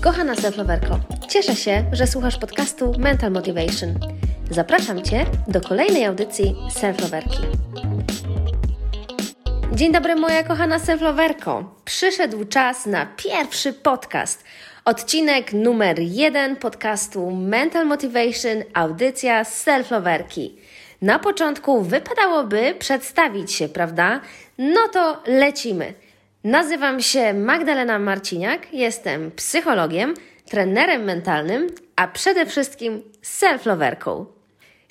Kochana self-loverko, cieszę się, że słuchasz podcastu Mental Motivation. Zapraszam Cię do kolejnej audycji self-loverki. Dzień dobry, moja kochana self-loverko. Przyszedł czas na pierwszy podcast. Odcinek numer jeden podcastu Mental Motivation, audycja self-loverki. Na początku wypadałoby przedstawić się, prawda? No to lecimy. Nazywam się Magdalena Marciniak, jestem psychologiem, trenerem mentalnym, a przede wszystkim self-loverką.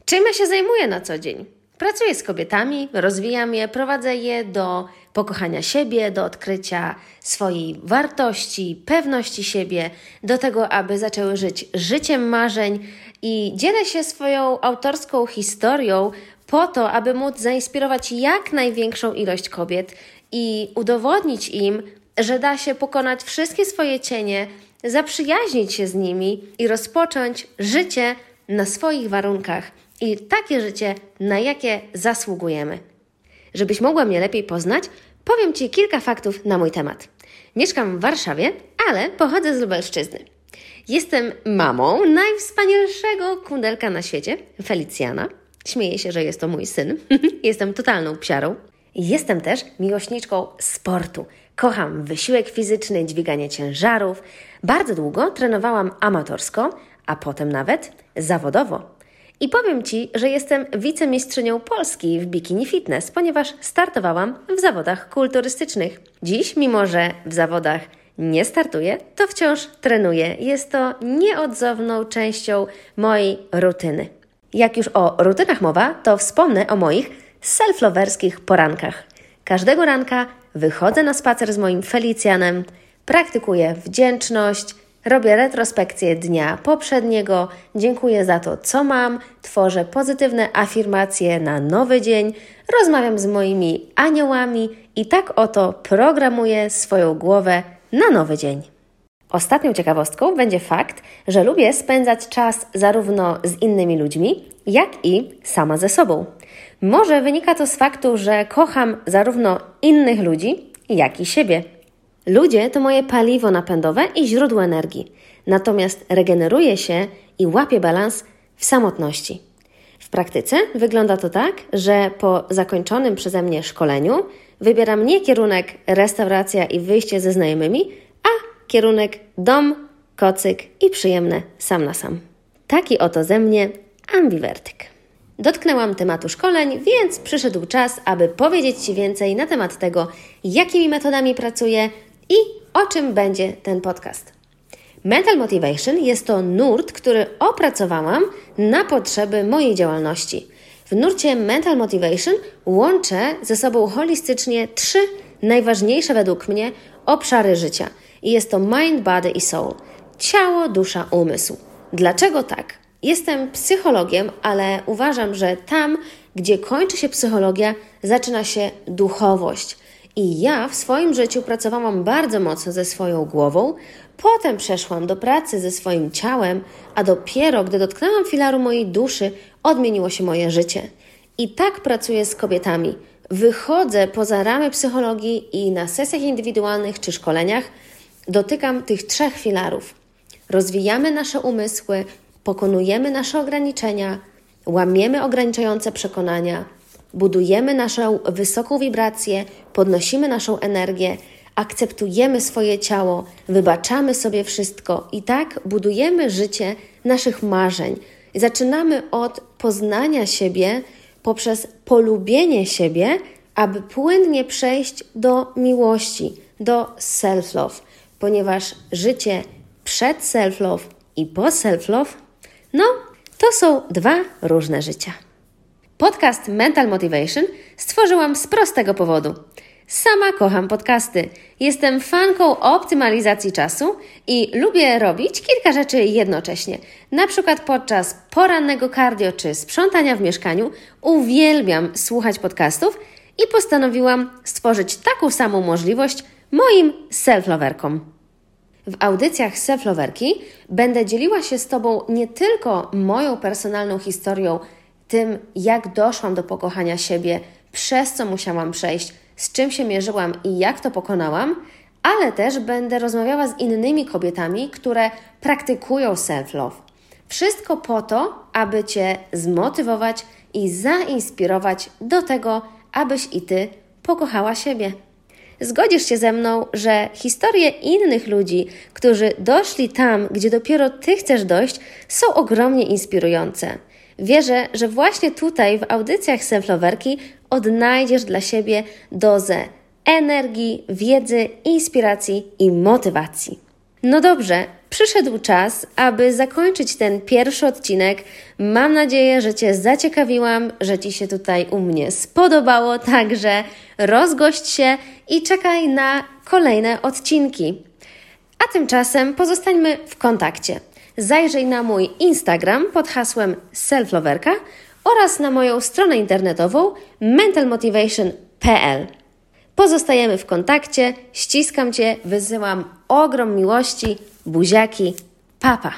Czym ja się zajmuję na co dzień? Pracuję z kobietami, rozwijam je, prowadzę je do pokochania siebie, do odkrycia swojej wartości, pewności siebie, do tego, aby zaczęły żyć życiem marzeń i dzielę się swoją autorską historią po to, aby móc zainspirować jak największą ilość kobiet i udowodnić im, że da się pokonać wszystkie swoje cienie, zaprzyjaźnić się z nimi i rozpocząć życie na swoich warunkach i takie życie, na jakie zasługujemy. Żebyś mogła mnie lepiej poznać, powiem Ci kilka faktów na mój temat. Mieszkam w Warszawie, ale pochodzę z Lubelszczyzny. Jestem mamą najwspanialszego kundelka na świecie, Felicjana. Śmieję się, że jest to mój syn. Jestem totalną psiarą. Jestem też miłośniczką sportu. Kocham wysiłek fizyczny, dźwiganie ciężarów. Bardzo długo trenowałam amatorsko, a potem nawet zawodowo. I powiem Ci, że jestem wicemistrzynią Polski w bikini fitness, ponieważ startowałam w zawodach kulturystycznych. Dziś, mimo że w zawodach nie startuję, to wciąż trenuję. Jest to nieodzowną częścią mojej rutyny. Jak już o rutynach mowa, to wspomnę o moich self-loverskich porankach. Każdego ranka wychodzę na spacer z moim Felicjanem, praktykuję wdzięczność, robię retrospekcję dnia poprzedniego, dziękuję za to, co mam, tworzę pozytywne afirmacje na nowy dzień, rozmawiam z moimi aniołami i tak oto programuję swoją głowę na nowy dzień. Ostatnią ciekawostką będzie fakt, że lubię spędzać czas zarówno z innymi ludźmi, jak i sama ze sobą. Może wynika to z faktu, że kocham zarówno innych ludzi, jak i siebie. Ludzie to moje paliwo napędowe i źródło energii, natomiast regeneruję się i łapię balans w samotności. W praktyce wygląda to tak, że po zakończonym przeze mnie szkoleniu wybieram nie kierunek restauracja i wyjście ze znajomymi, a kierunek dom, kocyk i przyjemne sam na sam. Taki oto ze mnie ambiwertyk. Dotknęłam tematu szkoleń, więc przyszedł czas, aby powiedzieć Ci więcej na temat tego, jakimi metodami pracuję i o czym będzie ten podcast. Mental Motivation jest to nurt, który opracowałam na potrzeby mojej działalności. W nurcie Mental Motivation łączę ze sobą holistycznie trzy najważniejsze według mnie obszary życia. I jest to mind, body i soul. Ciało, dusza, umysł. Dlaczego tak? Jestem psychologiem, ale uważam, że tam, gdzie kończy się psychologia, zaczyna się duchowość. I ja w swoim życiu pracowałam bardzo mocno ze swoją głową, potem przeszłam do pracy ze swoim ciałem, a dopiero gdy dotknęłam filaru mojej duszy, odmieniło się moje życie. I tak pracuję z kobietami. Wychodzę poza ramy psychologii i na sesjach indywidualnych czy szkoleniach dotykam tych trzech filarów. Rozwijamy nasze umysły, pokonujemy nasze ograniczenia, łamiemy ograniczające przekonania, budujemy naszą wysoką wibrację, podnosimy naszą energię, akceptujemy swoje ciało, wybaczamy sobie wszystko i tak budujemy życie naszych marzeń. Zaczynamy od poznania siebie poprzez polubienie siebie, aby płynnie przejść do miłości, do self-love, ponieważ życie przed self-love i po self-love, no, to są dwa różne życia. Podcast Mental Motivation stworzyłam z prostego powodu. Sama kocham podcasty. Jestem fanką optymalizacji czasu i lubię robić kilka rzeczy jednocześnie. Na przykład podczas porannego cardio czy sprzątania w mieszkaniu uwielbiam słuchać podcastów i postanowiłam stworzyć taką samą możliwość moim self-loverkom. W audycjach self-loverki będę dzieliła się z Tobą nie tylko moją personalną historią tym, jak doszłam do pokochania siebie, przez co musiałam przejść, z czym się mierzyłam i jak to pokonałam, ale też będę rozmawiała z innymi kobietami, które praktykują self-love. Wszystko po to, aby Cię zmotywować i zainspirować do tego, abyś i Ty pokochała siebie. Zgodzisz się ze mną, że historie innych ludzi, którzy doszli tam, gdzie dopiero Ty chcesz dojść, są ogromnie inspirujące. Wierzę, że właśnie tutaj w audycjach Selflowerki odnajdziesz dla siebie dozę energii, wiedzy, inspiracji i motywacji. No dobrze, przyszedł czas, aby zakończyć ten pierwszy odcinek. Mam nadzieję, że Cię zaciekawiłam, że Ci się tutaj u mnie spodobało, także rozgość się i czekaj na kolejne odcinki. A tymczasem pozostańmy w kontakcie. Zajrzyj na mój Instagram pod hasłem selfloverka oraz na moją stronę internetową mentalmotivation.pl. Pozostajemy w kontakcie, ściskam Cię, wysyłam ogrom miłości, buziaki, papa.